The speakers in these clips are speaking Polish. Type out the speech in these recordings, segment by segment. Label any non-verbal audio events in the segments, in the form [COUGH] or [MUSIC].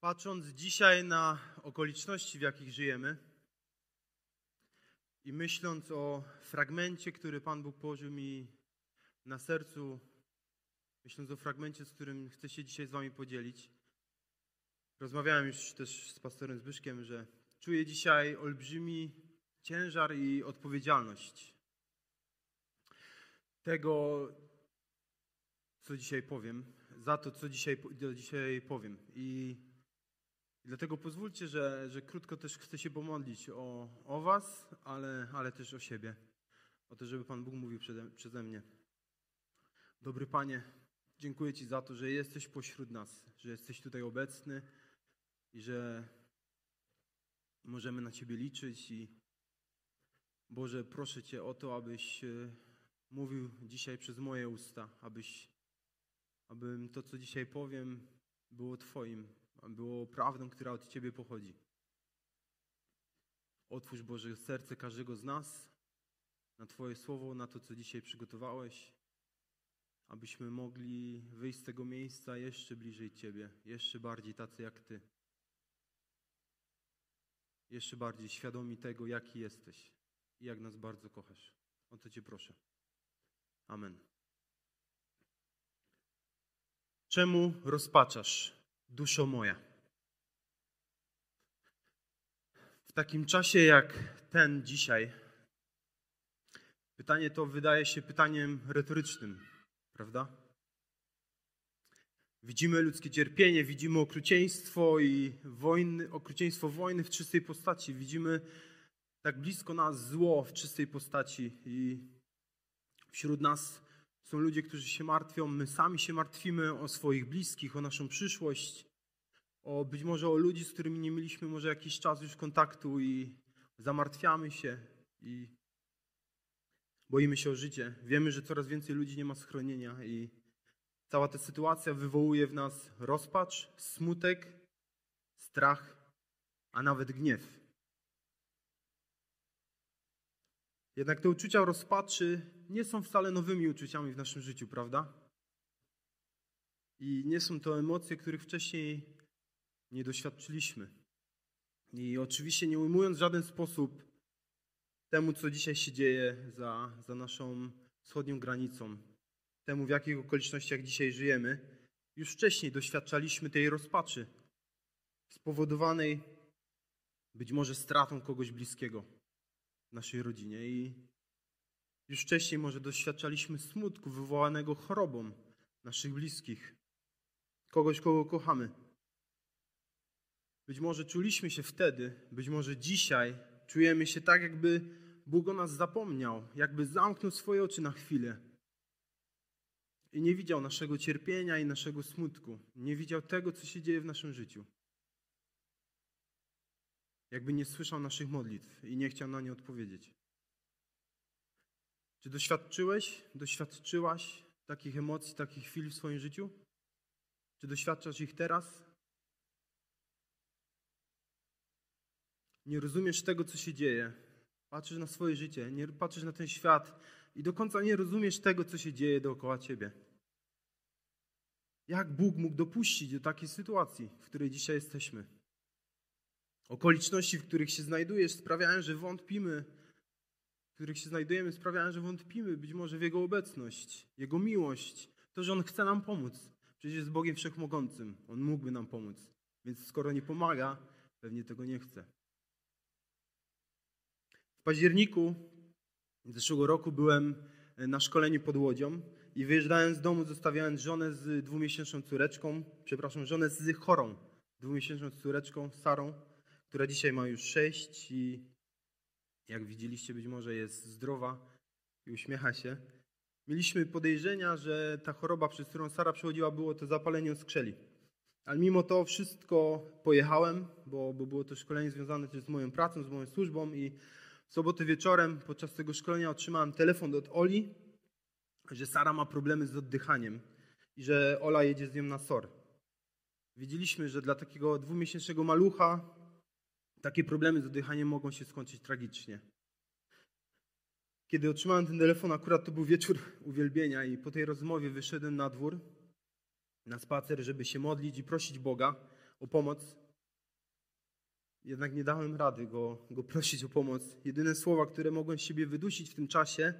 Patrząc dzisiaj na okoliczności, w jakich żyjemy i myśląc o fragmencie, który Pan Bóg położył mi na sercu, myśląc o fragmencie, z którym chcę się dzisiaj z Wami podzielić, rozmawiałem już też z pastorem Zbyszkiem, że czuję dzisiaj olbrzymi ciężar i odpowiedzialność tego, co dzisiaj powiem, za to, co dzisiaj, dzisiaj powiem. I i dlatego pozwólcie, że, że krótko też chcę się pomodlić o, o Was, ale, ale też o siebie. O to, żeby Pan Bóg mówił przede, przeze mnie. Dobry Panie, dziękuję Ci za to, że jesteś pośród nas, że jesteś tutaj obecny i że możemy na Ciebie liczyć. I Boże, proszę Cię o to, abyś e, mówił dzisiaj przez moje usta, abyś, abym to, co dzisiaj powiem, było Twoim, było prawdą, która od Ciebie pochodzi. Otwórz Boże serce każdego z nas na Twoje słowo, na to, co dzisiaj przygotowałeś, abyśmy mogli wyjść z tego miejsca jeszcze bliżej Ciebie, jeszcze bardziej tacy jak Ty. Jeszcze bardziej świadomi tego, jaki jesteś i jak nas bardzo kochasz. O to Cię proszę. Amen. Czemu rozpaczasz? Duszo moja. W takim czasie jak ten dzisiaj, pytanie to wydaje się pytaniem retorycznym, prawda? Widzimy ludzkie cierpienie, widzimy okrucieństwo i wojny, okrucieństwo wojny w czystej postaci. Widzimy tak blisko nas zło w czystej postaci i wśród nas są ludzie, którzy się martwią, my sami się martwimy o swoich bliskich, o naszą przyszłość, o być może o ludzi, z którymi nie mieliśmy może jakiś czas już kontaktu i zamartwiamy się i boimy się o życie. Wiemy, że coraz więcej ludzi nie ma schronienia i cała ta sytuacja wywołuje w nas rozpacz, smutek, strach, a nawet gniew. Jednak te uczucia rozpaczy nie są wcale nowymi uczuciami w naszym życiu, prawda? I nie są to emocje, których wcześniej nie doświadczyliśmy. I oczywiście nie ujmując w żaden sposób temu, co dzisiaj się dzieje za, za naszą wschodnią granicą, temu, w jakich okolicznościach dzisiaj żyjemy, już wcześniej doświadczaliśmy tej rozpaczy spowodowanej być może stratą kogoś bliskiego w naszej rodzinie i już wcześniej może doświadczaliśmy smutku wywołanego chorobą naszych bliskich, kogoś, kogo kochamy. Być może czuliśmy się wtedy, być może dzisiaj czujemy się tak, jakby Bóg o nas zapomniał, jakby zamknął swoje oczy na chwilę i nie widział naszego cierpienia i naszego smutku, nie widział tego, co się dzieje w naszym życiu. Jakby nie słyszał naszych modlitw i nie chciał na nie odpowiedzieć. Czy doświadczyłeś, doświadczyłaś takich emocji, takich chwil w swoim życiu? Czy doświadczasz ich teraz? Nie rozumiesz tego, co się dzieje. Patrzysz na swoje życie, nie patrzysz na ten świat i do końca nie rozumiesz tego, co się dzieje dookoła ciebie. Jak Bóg mógł dopuścić do takiej sytuacji, w której dzisiaj jesteśmy? Okoliczności, w których się znajdujesz, sprawiają, że wątpimy, których się znajdujemy, sprawiają, że wątpimy być może w Jego obecność, Jego miłość, to, że On chce nam pomóc. Przecież jest Bogiem Wszechmogącym. On mógłby nam pomóc. Więc skoro nie pomaga, pewnie tego nie chce. W październiku zeszłego roku byłem na szkoleniu pod Łodzią i wyjeżdżając z domu zostawiając żonę z dwumiesięczną córeczką, przepraszam, żonę z chorą dwumiesięczną córeczką, Sarą, która dzisiaj ma już sześć i jak widzieliście być może jest zdrowa i uśmiecha się. Mieliśmy podejrzenia, że ta choroba, przez którą Sara przechodziła, było to zapalenie skrzeli. Ale mimo to wszystko pojechałem, bo, bo było to szkolenie związane też z moją pracą, z moją służbą i w sobotę wieczorem podczas tego szkolenia otrzymałem telefon od Oli, że Sara ma problemy z oddychaniem i że Ola jedzie z nią na SOR. Wiedzieliśmy, że dla takiego dwumiesięcznego malucha takie problemy z oddychaniem mogą się skończyć tragicznie. Kiedy otrzymałem ten telefon, akurat to był wieczór uwielbienia i po tej rozmowie wyszedłem na dwór, na spacer, żeby się modlić i prosić Boga o pomoc. Jednak nie dałem rady go, go prosić o pomoc. Jedyne słowa, które mogłem z siebie wydusić w tym czasie,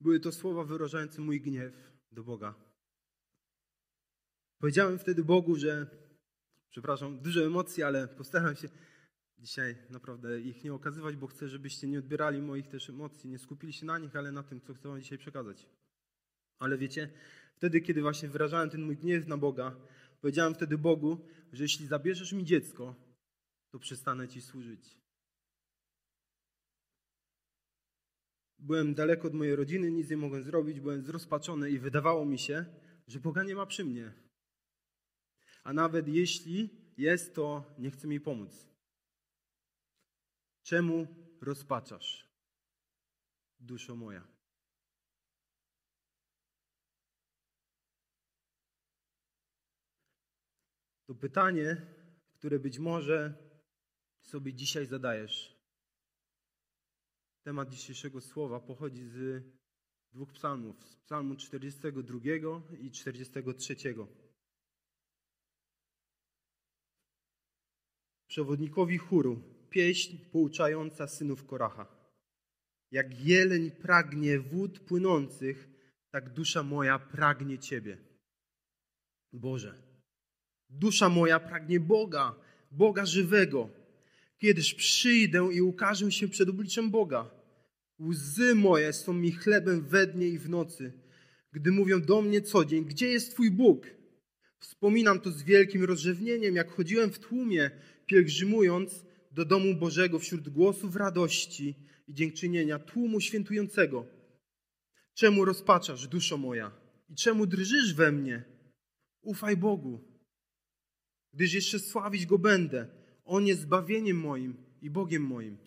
były to słowa wyrażające mój gniew do Boga. Powiedziałem wtedy Bogu, że, przepraszam, dużo emocji, ale postaram się dzisiaj naprawdę ich nie okazywać, bo chcę, żebyście nie odbierali moich też emocji, nie skupili się na nich, ale na tym, co chcę wam dzisiaj przekazać. Ale wiecie, wtedy, kiedy właśnie wyrażałem ten mój gniew na Boga, powiedziałem wtedy Bogu, że jeśli zabierzesz mi dziecko, to przestanę Ci służyć. Byłem daleko od mojej rodziny, nic nie mogłem zrobić, byłem zrozpaczony i wydawało mi się, że Boga nie ma przy mnie. A nawet jeśli jest, to nie chce mi pomóc. Czemu rozpaczasz, duszo moja? To pytanie, które być może sobie dzisiaj zadajesz. Temat dzisiejszego słowa pochodzi z dwóch psalmów, z psalmu 42 i 43. Przewodnikowi chóru, pieśń pouczająca synów Koracha. Jak jeleń pragnie wód płynących, tak dusza moja pragnie Ciebie. Boże, dusza moja pragnie Boga, Boga żywego. Kiedyż przyjdę i ukażę się przed obliczem Boga. Łzy moje są mi chlebem we dnie i w nocy, gdy mówią do mnie co dzień, gdzie jest Twój Bóg? Wspominam to z wielkim rozrzewnieniem, jak chodziłem w tłumie, pielgrzymując do domu Bożego wśród głosów radości i dziękczynienia tłumu świętującego. Czemu rozpaczasz, duszo moja? I czemu drżysz we mnie? Ufaj Bogu, gdyż jeszcze sławić Go będę. On jest zbawieniem moim i Bogiem moim.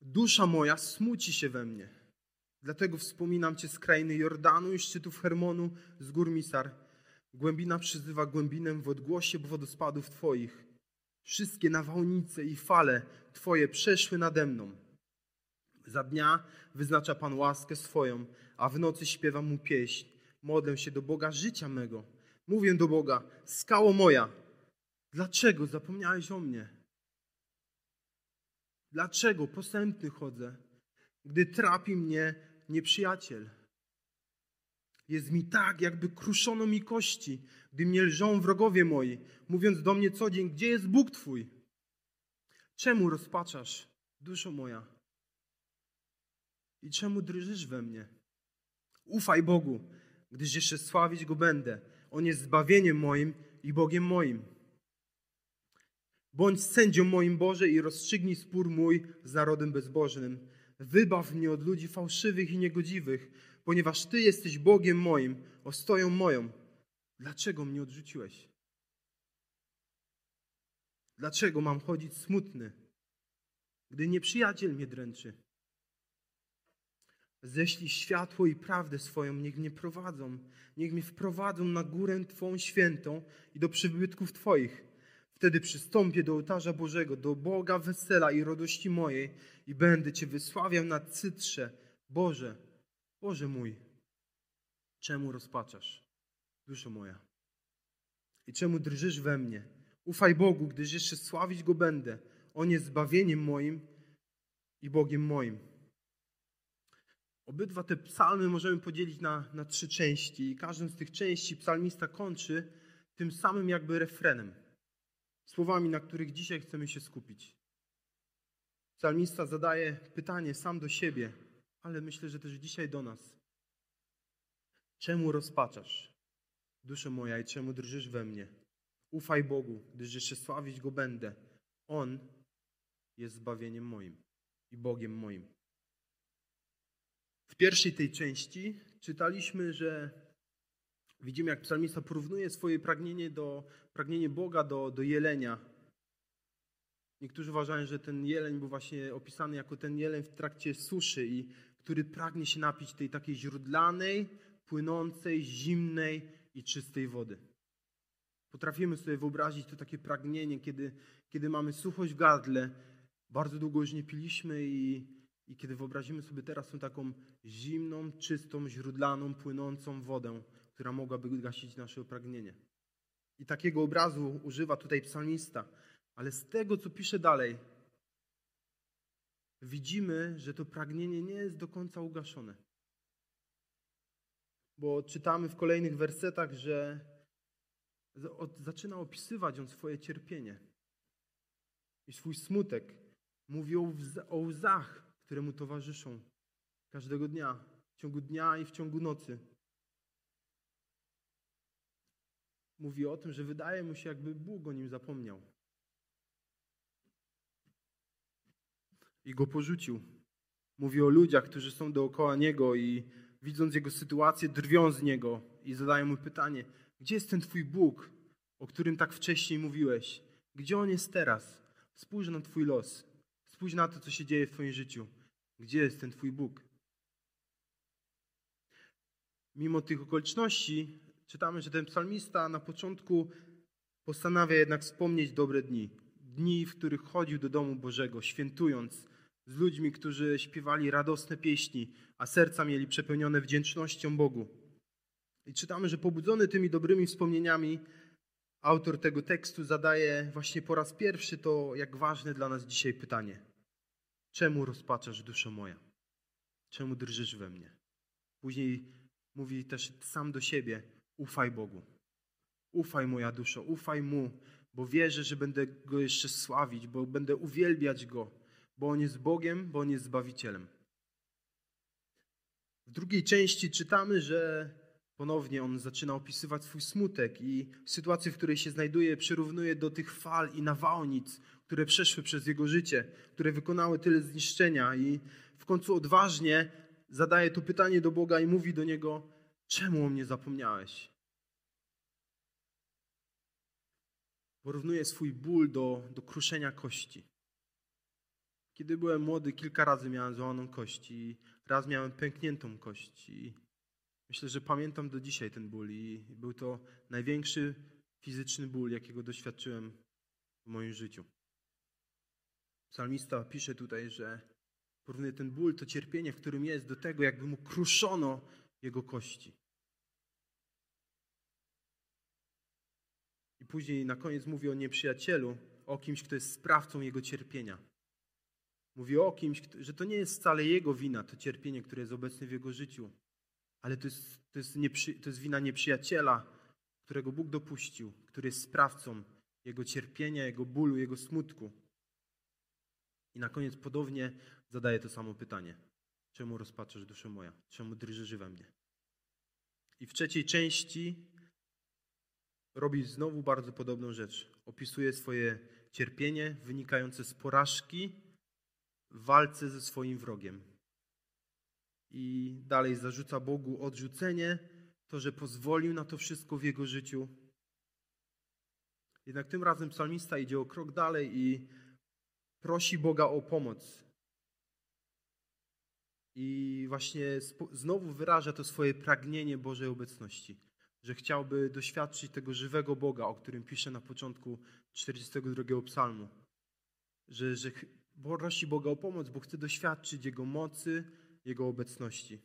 Dusza moja smuci się we mnie. Dlatego wspominam Cię z krainy Jordanu i szczytów Hermonu, z gór Misar. Głębina przyzywa głębinę w odgłosie wodospadów Twoich. Wszystkie nawałnice i fale Twoje przeszły nade mną. Za dnia wyznacza Pan łaskę swoją, a w nocy śpiewa Mu pieśń. Modlę się do Boga życia mego. Mówię do Boga, skało moja, dlaczego zapomniałeś o mnie? Dlaczego posępny chodzę, gdy trapi mnie nieprzyjaciel? Jest mi tak, jakby kruszono mi kości, gdy mnie lżą wrogowie moi, mówiąc do mnie co dzień, gdzie jest Bóg Twój? Czemu rozpaczasz, duszo moja? I czemu drżysz we mnie? Ufaj Bogu, gdyż jeszcze sławić Go będę. On jest zbawieniem moim i Bogiem moim. Bądź sędzią moim Boże i rozstrzygnij spór mój z narodem bezbożnym. Wybaw mnie od ludzi fałszywych i niegodziwych, ponieważ Ty jesteś Bogiem moim, ostoją moją. Dlaczego mnie odrzuciłeś? Dlaczego mam chodzić smutny, gdy nieprzyjaciel mnie dręczy? Ześlij światło i prawdę swoją, niech mnie prowadzą, niech mnie wprowadzą na górę Twą świętą i do przybytków Twoich. Wtedy przystąpię do ołtarza Bożego, do Boga wesela i radości mojej i będę Cię wysławiał na cytrze. Boże, Boże mój, czemu rozpaczasz, duszo moja? I czemu drżysz we mnie? Ufaj Bogu, gdyż jeszcze sławić Go będę. On jest zbawieniem moim i Bogiem moim. Obydwa te psalmy możemy podzielić na, na trzy części i każdą z tych części psalmista kończy tym samym jakby refrenem. Słowami, na których dzisiaj chcemy się skupić. Psalmista zadaje pytanie sam do siebie, ale myślę, że też dzisiaj do nas. Czemu rozpaczasz, duszo moja, i czemu drżysz we mnie? Ufaj Bogu, gdyż jeszcze sławić Go będę. On jest zbawieniem moim i Bogiem moim. W pierwszej tej części czytaliśmy, że widzimy, jak psalmista porównuje swoje pragnienie, do, pragnienie Boga do, do jelenia. Niektórzy uważają, że ten jeleń był właśnie opisany jako ten jeleń w trakcie suszy, i który pragnie się napić tej takiej źródlanej, płynącej, zimnej i czystej wody. Potrafimy sobie wyobrazić to takie pragnienie, kiedy, kiedy mamy suchość w gardle, bardzo długo już nie piliśmy i, i kiedy wyobrazimy sobie teraz tą taką zimną, czystą, źródlaną, płynącą wodę, która mogłaby gasić nasze pragnienie. I takiego obrazu używa tutaj psalmista. Ale z tego, co pisze dalej, widzimy, że to pragnienie nie jest do końca ugaszone. Bo czytamy w kolejnych wersetach, że zaczyna opisywać on swoje cierpienie i swój smutek. Mówi o łzach, które mu towarzyszą każdego dnia, w ciągu dnia i w ciągu nocy. Mówi o tym, że wydaje mu się, jakby Bóg o nim zapomniał. I go porzucił. Mówi o ludziach, którzy są dookoła niego i widząc jego sytuację, drwią z niego i zadają mu pytanie: Gdzie jest ten twój Bóg, o którym tak wcześniej mówiłeś? Gdzie on jest teraz? Spójrz na twój los. Spójrz na to, co się dzieje w twoim życiu. Gdzie jest ten twój Bóg? Mimo tych okoliczności, czytamy, że ten psalmista na początku postanawia jednak wspomnieć dobre dni. Dni, w których chodził do domu Bożego, świętując z ludźmi, którzy śpiewali radosne pieśni, a serca mieli przepełnione wdzięcznością Bogu. I czytamy, że pobudzony tymi dobrymi wspomnieniami, autor tego tekstu zadaje właśnie po raz pierwszy to, jak ważne dla nas dzisiaj pytanie. Czemu rozpaczasz duszo moja? Czemu drżysz we mnie? Później mówi też sam do siebie: ufaj Bogu. Ufaj moja duszo, ufaj Mu, bo wierzę, że będę Go jeszcze sławić, bo będę uwielbiać Go, bo On jest Bogiem, bo On jest Zbawicielem. W drugiej części czytamy, że ponownie on zaczyna opisywać swój smutek i sytuację, w której się znajduje, przyrównuje do tych fal i nawałnic, które przeszły przez jego życie, które wykonały tyle zniszczenia i w końcu odważnie zadaje to pytanie do Boga i mówi do niego: Czemu o mnie zapomniałeś? Porównuje swój ból do, do kruszenia kości. Kiedy byłem młody, kilka razy miałem złamaną kość i raz miałem pękniętą kość. I myślę, że pamiętam do dzisiaj ten ból i był to największy fizyczny ból, jakiego doświadczyłem w moim życiu. Psalmista pisze tutaj, że porównuje ten ból, to cierpienie, w którym jest, do tego, jakby mu kruszono jego kości. I później na koniec mówi o nieprzyjacielu, o kimś, kto jest sprawcą jego cierpienia. Mówi o kimś, że to nie jest wcale jego wina, to cierpienie, które jest obecne w jego życiu, ale to jest, to jest, nieprzy, to jest wina nieprzyjaciela, którego Bóg dopuścił, który jest sprawcą jego cierpienia, jego bólu, jego smutku. I na koniec podobnie zadaje to samo pytanie. Czemu rozpaczasz duszę moja? Czemu drżysz we mnie? I w trzeciej części robi znowu bardzo podobną rzecz. Opisuje swoje cierpienie wynikające z porażki w walce ze swoim wrogiem. I dalej zarzuca Bogu odrzucenie, to, że pozwolił na to wszystko w jego życiu. Jednak tym razem psalmista idzie o krok dalej i prosi Boga o pomoc. I właśnie znowu wyraża to swoje pragnienie Bożej obecności, że chciałby doświadczyć tego żywego Boga, o którym pisze na początku 42 psalmu. Że, że prosi Boga o pomoc, bo chce doświadczyć Jego mocy, Jego obecności.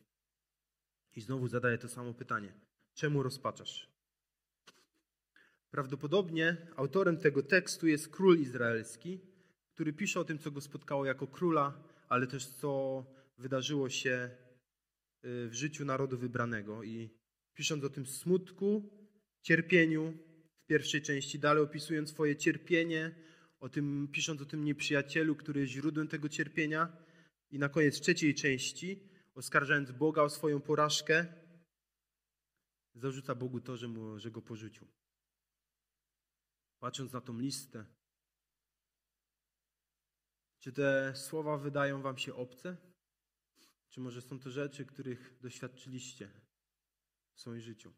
I znowu zadaje to samo pytanie: czemu rozpaczasz? Prawdopodobnie autorem tego tekstu jest król izraelski, który pisze o tym, co go spotkało jako króla, ale też co wydarzyło się y, w życiu narodu wybranego. I pisząc o tym smutku, cierpieniu w pierwszej części, dalej opisując swoje cierpienie, o tym, pisząc o tym nieprzyjacielu, który jest źródłem tego cierpienia, i na koniec trzeciej części, oskarżając Boga o swoją porażkę, zarzuca Bogu to, że, mu, że go porzucił. Patrząc na tą listę, czy te słowa wydają wam się obce? Czy może są to rzeczy, których doświadczyliście w swoim życiu?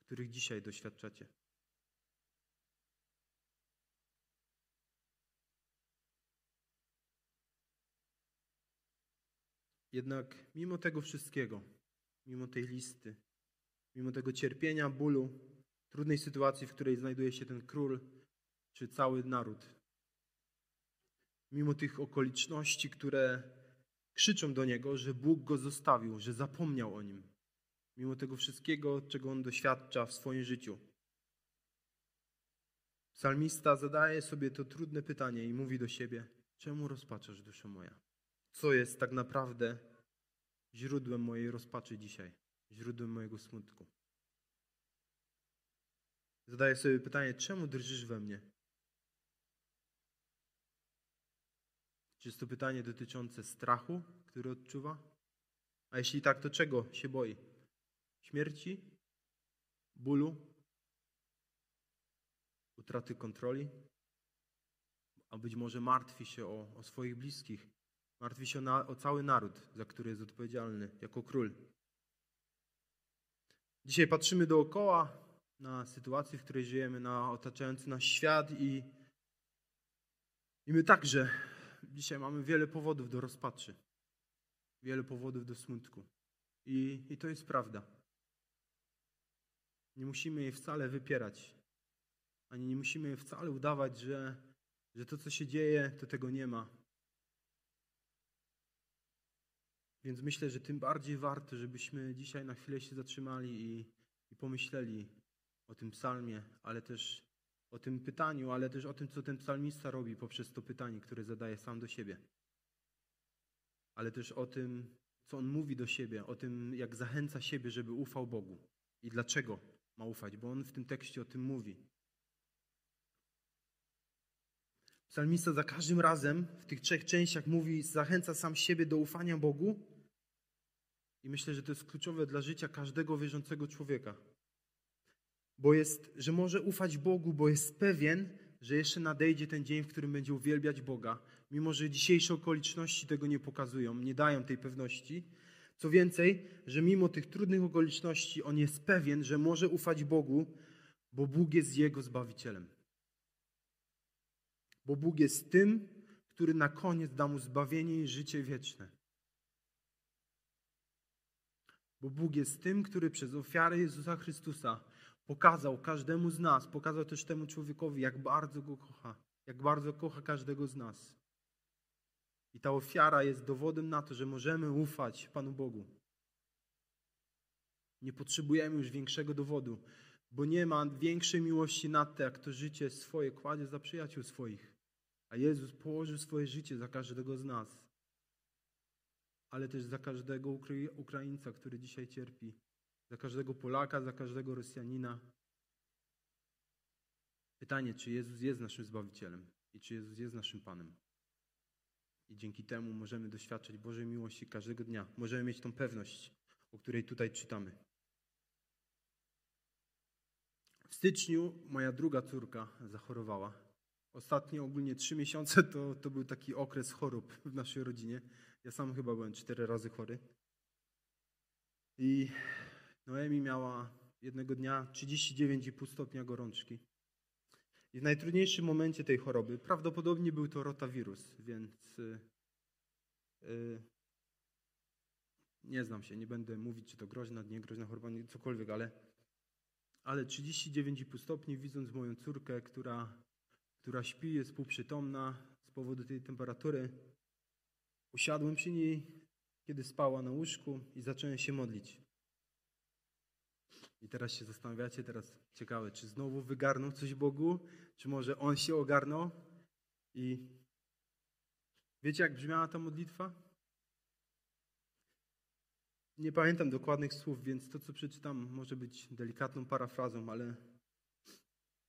Których dzisiaj doświadczacie? Jednak mimo tego wszystkiego, mimo tej listy, mimo tego cierpienia, bólu, trudnej sytuacji, w której znajduje się ten król czy cały naród, mimo tych okoliczności, które krzyczą do niego, że Bóg go zostawił, że zapomniał o nim. mimo tego wszystkiego, czego on doświadcza w swoim życiu. Psalmista zadaje sobie to trudne pytanie i mówi do siebie: Czemu rozpaczasz, duszo moja? Co jest tak naprawdę źródłem mojej rozpaczy dzisiaj, źródłem mojego smutku? Zadaję sobie pytanie: czemu drżysz we mnie? Czy jest to pytanie dotyczące strachu, który odczuwa? A jeśli tak, to czego się boi? Śmierci? Bólu? Utraty kontroli? A być może martwi się o, o swoich bliskich. Martwi się na, o cały naród, za który jest odpowiedzialny jako król. Dzisiaj patrzymy dookoła na sytuację, w której żyjemy, na otaczający nas świat i, i my także dzisiaj mamy wiele powodów do rozpaczy, wiele powodów do smutku. I, I to jest prawda. Nie musimy jej wcale wypierać, ani nie musimy wcale udawać, że, że to, co się dzieje, to tego nie ma. Więc myślę, że tym bardziej warto, żebyśmy dzisiaj na chwilę się zatrzymali i, i pomyśleli o tym psalmie, ale też o tym pytaniu, ale też o tym, co ten psalmista robi poprzez to pytanie, które zadaje sam do siebie. Ale też o tym, co on mówi do siebie, o tym, jak zachęca siebie, żeby ufał Bogu i dlaczego ma ufać, bo on w tym tekście o tym mówi. Psalmista za każdym razem w tych trzech częściach mówi, zachęca sam siebie do ufania Bogu. I myślę, że to jest kluczowe dla życia każdego wierzącego człowieka. Bo jest, że może ufać Bogu, bo jest pewien, że jeszcze nadejdzie ten dzień, w którym będzie uwielbiać Boga, mimo że dzisiejsze okoliczności tego nie pokazują, nie dają tej pewności. Co więcej, że mimo tych trudnych okoliczności on jest pewien, że może ufać Bogu, bo Bóg jest jego zbawicielem. Bo Bóg jest tym, który na koniec da mu zbawienie i życie wieczne. Bo Bóg jest tym, który przez ofiarę Jezusa Chrystusa pokazał każdemu z nas, pokazał też temu człowiekowi, jak bardzo go kocha, jak bardzo kocha każdego z nas. I ta ofiara jest dowodem na to, że możemy ufać Panu Bogu. Nie potrzebujemy już większego dowodu, bo nie ma większej miłości nad to, jak to życie swoje kładzie za przyjaciół swoich. A Jezus położył swoje życie za każdego z nas, ale też za każdego Ukraińca, który dzisiaj cierpi, za każdego Polaka, za każdego Rosjanina. Pytanie, czy Jezus jest naszym Zbawicielem i czy Jezus jest naszym Panem. I dzięki temu możemy doświadczać Bożej miłości każdego dnia. Możemy mieć tą pewność, o której tutaj czytamy. W styczniu moja druga córka zachorowała. Ostatnie ogólnie trzy miesiące to, to był taki okres chorób w naszej rodzinie. Ja sam chyba byłem cztery razy chory. I Noemi miała jednego dnia 39,5 stopnia gorączki. I w najtrudniejszym momencie tej choroby, prawdopodobnie był to rotawirus, więc yy, nie znam się, nie będę mówić, czy to groźna, nie groźna choroba, nie, cokolwiek, ale, ale 39,5 stopni, widząc moją córkę, która, która śpi, jest półprzytomna z powodu tej temperatury, usiadłem przy niej, kiedy spała na łóżku i zacząłem się modlić. I teraz się zastanawiacie, teraz ciekawe, czy znowu wygarnął coś Bogu, czy może On się ogarnął? I wiecie, jak brzmiała ta modlitwa? Nie pamiętam dokładnych słów, więc to, co przeczytam, może być delikatną parafrazą, ale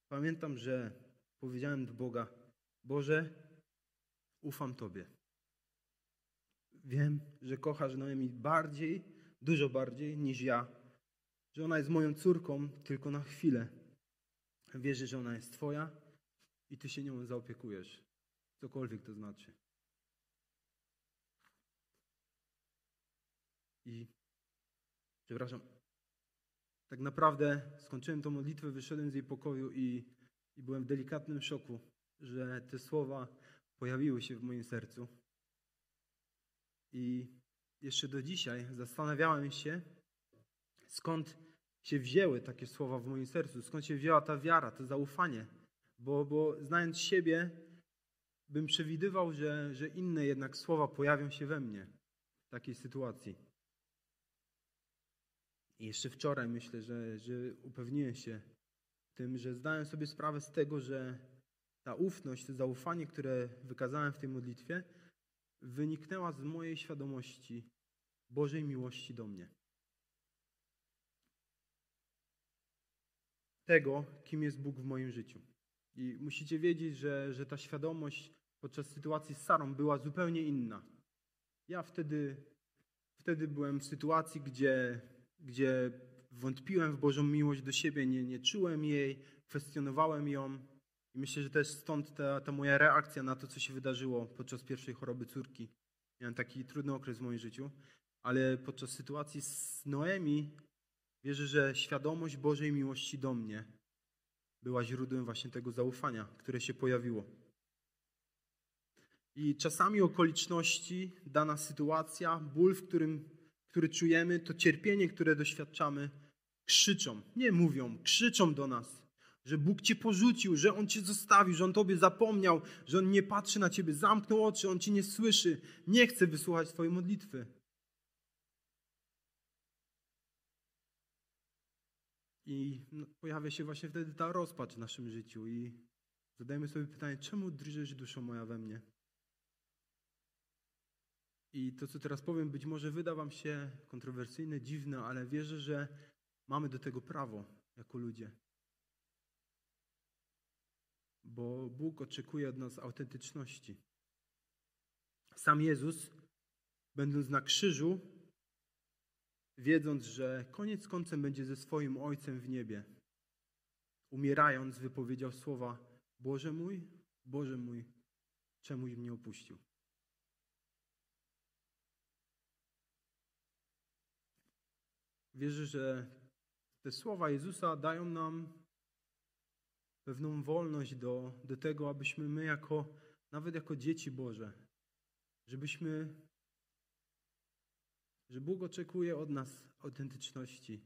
pamiętam, że powiedziałem do Boga: Boże, ufam Tobie. Wiem, że kochasz Noemi bardziej, dużo bardziej niż ja że ona jest moją córką tylko na chwilę. Wierzę, że ona jest Twoja i Ty się nią zaopiekujesz. Cokolwiek to znaczy. I przepraszam, tak naprawdę skończyłem tą modlitwę, wyszedłem z jej pokoju i, i byłem w delikatnym szoku, że te słowa pojawiły się w moim sercu. I jeszcze do dzisiaj zastanawiałem się, skąd się wzięły takie słowa w moim sercu, skąd się wzięła ta wiara, to zaufanie. Bo, bo znając siebie, bym przewidywał, że, że inne jednak słowa pojawią się we mnie w takiej sytuacji. I jeszcze wczoraj myślę, że, że upewniłem się tym, że zdałem sobie sprawę z tego, że ta ufność, to zaufanie, które wykazałem w tej modlitwie, wyniknęła z mojej świadomości Bożej miłości do mnie. Tego, kim jest Bóg w moim życiu. I musicie wiedzieć, że, że ta świadomość podczas sytuacji z Sarą była zupełnie inna. Ja wtedy, wtedy byłem w sytuacji, gdzie, gdzie wątpiłem w Bożą miłość do siebie, nie, nie czułem jej, kwestionowałem ją. I myślę, że też stąd ta, ta moja reakcja na to, co się wydarzyło podczas pierwszej choroby córki. Miałem taki trudny okres w moim życiu, ale podczas sytuacji z Noemi wierzę, że świadomość Bożej miłości do mnie była źródłem właśnie tego zaufania, które się pojawiło. I czasami okoliczności, dana sytuacja, ból, w którym, który czujemy, to cierpienie, które doświadczamy, krzyczą, nie mówią, krzyczą do nas, że Bóg cię porzucił, że On cię zostawił, że On tobie zapomniał, że On nie patrzy na ciebie, zamknął oczy, On cię nie słyszy, nie chce wysłuchać twojej modlitwy. I no, pojawia się właśnie wtedy ta rozpacz w naszym życiu i zadajmy sobie pytanie, czemu drżysz duszo moja we mnie? I to, co teraz powiem, być może wyda wam się kontrowersyjne, dziwne, ale wierzę, że mamy do tego prawo jako ludzie. Bo Bóg oczekuje od nas autentyczności. Sam Jezus, będąc na krzyżu, wiedząc, że koniec końcem będzie ze swoim Ojcem w niebie, umierając, wypowiedział słowa: Boże mój, Boże mój, czemuś mnie opuścił. Wierzę, że te słowa Jezusa dają nam pewną wolność do, do tego, abyśmy my, jako, nawet jako dzieci Boże, żebyśmy, że Bóg oczekuje od nas autentyczności,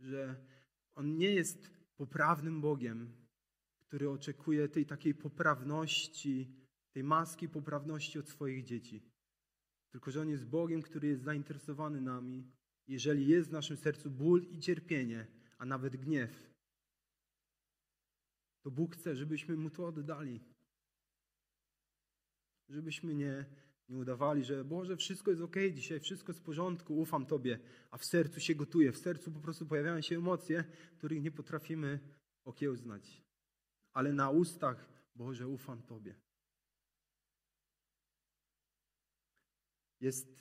że On nie jest poprawnym Bogiem, który oczekuje tej takiej poprawności, tej maski poprawności od swoich dzieci. Tylko, że On jest Bogiem, który jest zainteresowany nami, jeżeli jest w naszym sercu ból i cierpienie, a nawet gniew, to Bóg chce, żebyśmy Mu to oddali. Żebyśmy nie, nie udawali, że Boże, wszystko jest ok dzisiaj, wszystko jest w porządku, ufam Tobie, a w sercu się gotuje, w sercu po prostu pojawiają się emocje, których nie potrafimy okiełznać. Ale na ustach, Boże, ufam Tobie. Jest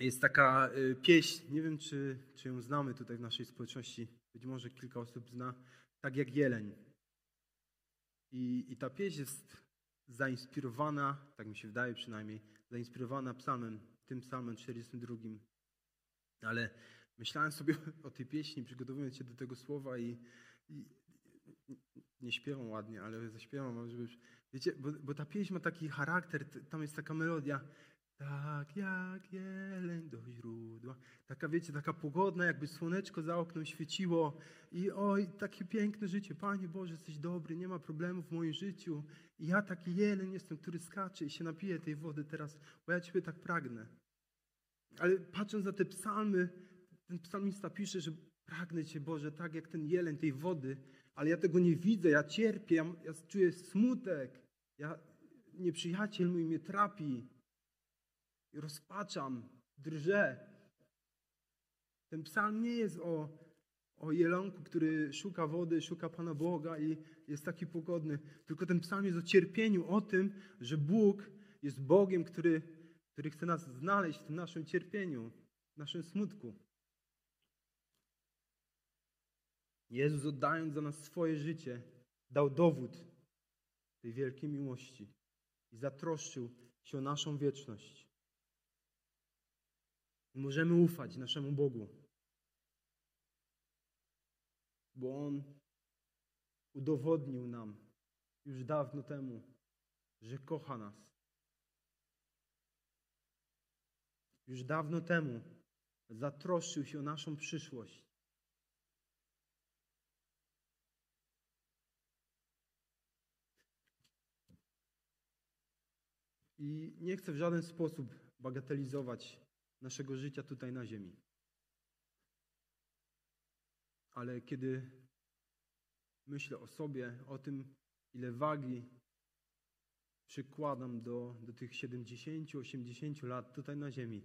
jest taka y, pieśń, nie wiem czy, czy ją znamy tutaj w naszej społeczności, być może kilka osób zna, tak jak jeleń. I, I ta pieśń jest zainspirowana, tak mi się wydaje przynajmniej, zainspirowana psalmem, tym psalmem 42. Ale myślałem sobie [LAUGHS] o tej pieśni, przygotowując się do tego słowa i, i nie śpiewam ładnie, ale zaśpiewam, żeby... Wiecie, bo, bo ta pieśń ma taki charakter, tam jest taka melodia, tak jak jeleń do źródła. Taka, wiecie, taka pogodna, jakby słoneczko za oknem świeciło. I oj, takie piękne życie. Panie Boże, jesteś dobry, nie ma problemów w moim życiu. I ja taki jeleń jestem, który skacze i się napije tej wody teraz, bo ja Ciebie tak pragnę. Ale patrząc na te psalmy, ten psalmista pisze, że pragnę Cię, Boże, tak jak ten jeleń tej wody, ale ja tego nie widzę, ja cierpię, ja, ja czuję smutek. Ja, nieprzyjaciel mój mnie trapi i rozpaczam, drżę. Ten psalm nie jest o, o jelonku, który szuka wody, szuka Pana Boga i jest taki pogodny, tylko ten psalm jest o cierpieniu, o tym, że Bóg jest Bogiem, który, który chce nas znaleźć w tym naszym cierpieniu, w naszym smutku. Jezus oddając za nas swoje życie, dał dowód tej wielkiej miłości i zatroszczył się o naszą wieczność. Możemy ufać naszemu Bogu, bo On udowodnił nam już dawno temu, że kocha nas. Już dawno temu zatroszczył się o naszą przyszłość. I nie chcę w żaden sposób bagatelizować naszego życia tutaj na ziemi. ale kiedy myślę o sobie, o tym, ile wagi przykładam do, do tych 70-80 lat tutaj na Ziemi,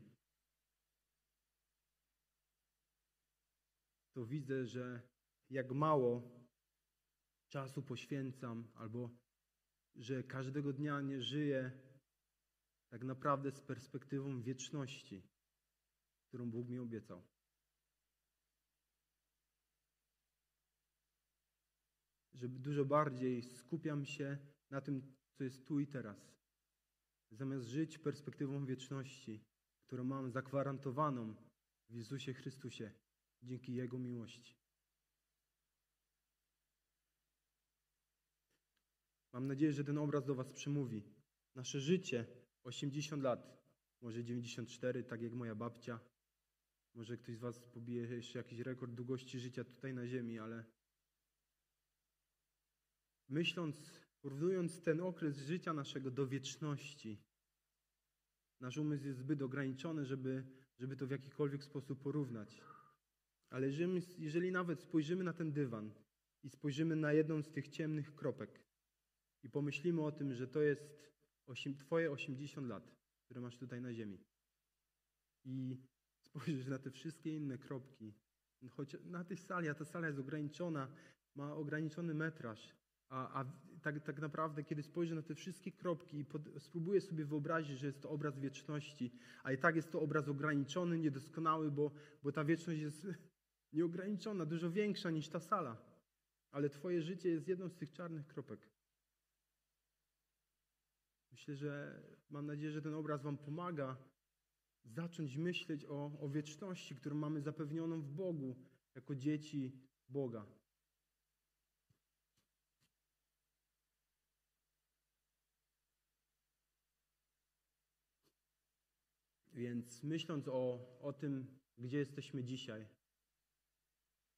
to widzę, że jak mało czasu poświęcam, albo że każdego dnia nie żyję tak naprawdę z perspektywą wieczności, którą Bóg mi obiecał. Że dużo bardziej skupiam się na tym, co jest tu i teraz, zamiast żyć perspektywą wieczności, którą mam zagwarantowaną w Jezusie Chrystusie dzięki Jego miłości. Mam nadzieję, że ten obraz do Was przemówi. Nasze życie 80 lat, może 94, tak jak moja babcia. Może ktoś z Was pobije jeszcze jakiś rekord długości życia tutaj na Ziemi, ale myśląc, porównując ten okres życia naszego do wieczności, nasz umysł jest zbyt ograniczony, żeby, żeby to w jakikolwiek sposób porównać. Ale jeżeli, jeżeli nawet spojrzymy na ten dywan i spojrzymy na jedną z tych ciemnych kropek i pomyślimy o tym, że to jest Twoje 80 lat, które masz tutaj na ziemi i spojrzysz na te wszystkie inne kropki, choć na tej sali, a ta sala jest ograniczona, ma ograniczony metraż, a, a tak, tak naprawdę, kiedy spojrzę na te wszystkie kropki i pod, spróbuję sobie wyobrazić, że jest to obraz wieczności, a i tak jest to obraz ograniczony, niedoskonały, bo, bo ta wieczność jest [LAUGHS] nieograniczona, dużo większa niż ta sala. Ale Twoje życie jest jedną z tych czarnych kropek. Myślę, że mam nadzieję, że ten obraz Wam pomaga zacząć myśleć o, o wieczności, którą mamy zapewnioną w Bogu jako dzieci Boga. Więc myśląc o, o tym, gdzie jesteśmy dzisiaj,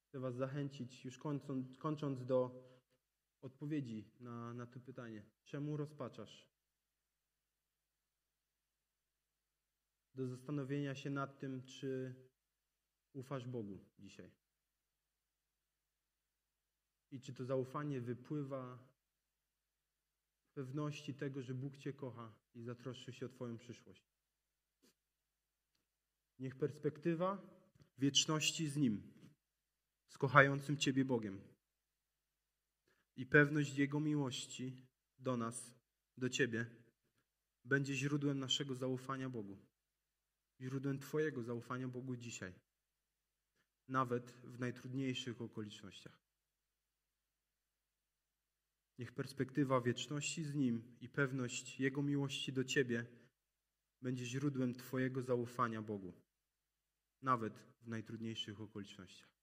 chcę Was zachęcić, już kończąc, kończąc do odpowiedzi na, na to pytanie. Czemu rozpaczasz? Do zastanowienia się nad tym, czy ufasz Bogu dzisiaj. I czy to zaufanie wypływa z pewności tego, że Bóg Cię kocha i zatroszczy się o Twoją przyszłość. Niech perspektywa wieczności z Nim, z kochającym Ciebie Bogiem i pewność Jego miłości do nas, do Ciebie, będzie źródłem naszego zaufania Bogu, źródłem Twojego zaufania Bogu dzisiaj, nawet w najtrudniejszych okolicznościach. Niech perspektywa wieczności z Nim i pewność Jego miłości do Ciebie będzie źródłem Twojego zaufania Bogu nawet w najtrudniejszych okolicznościach.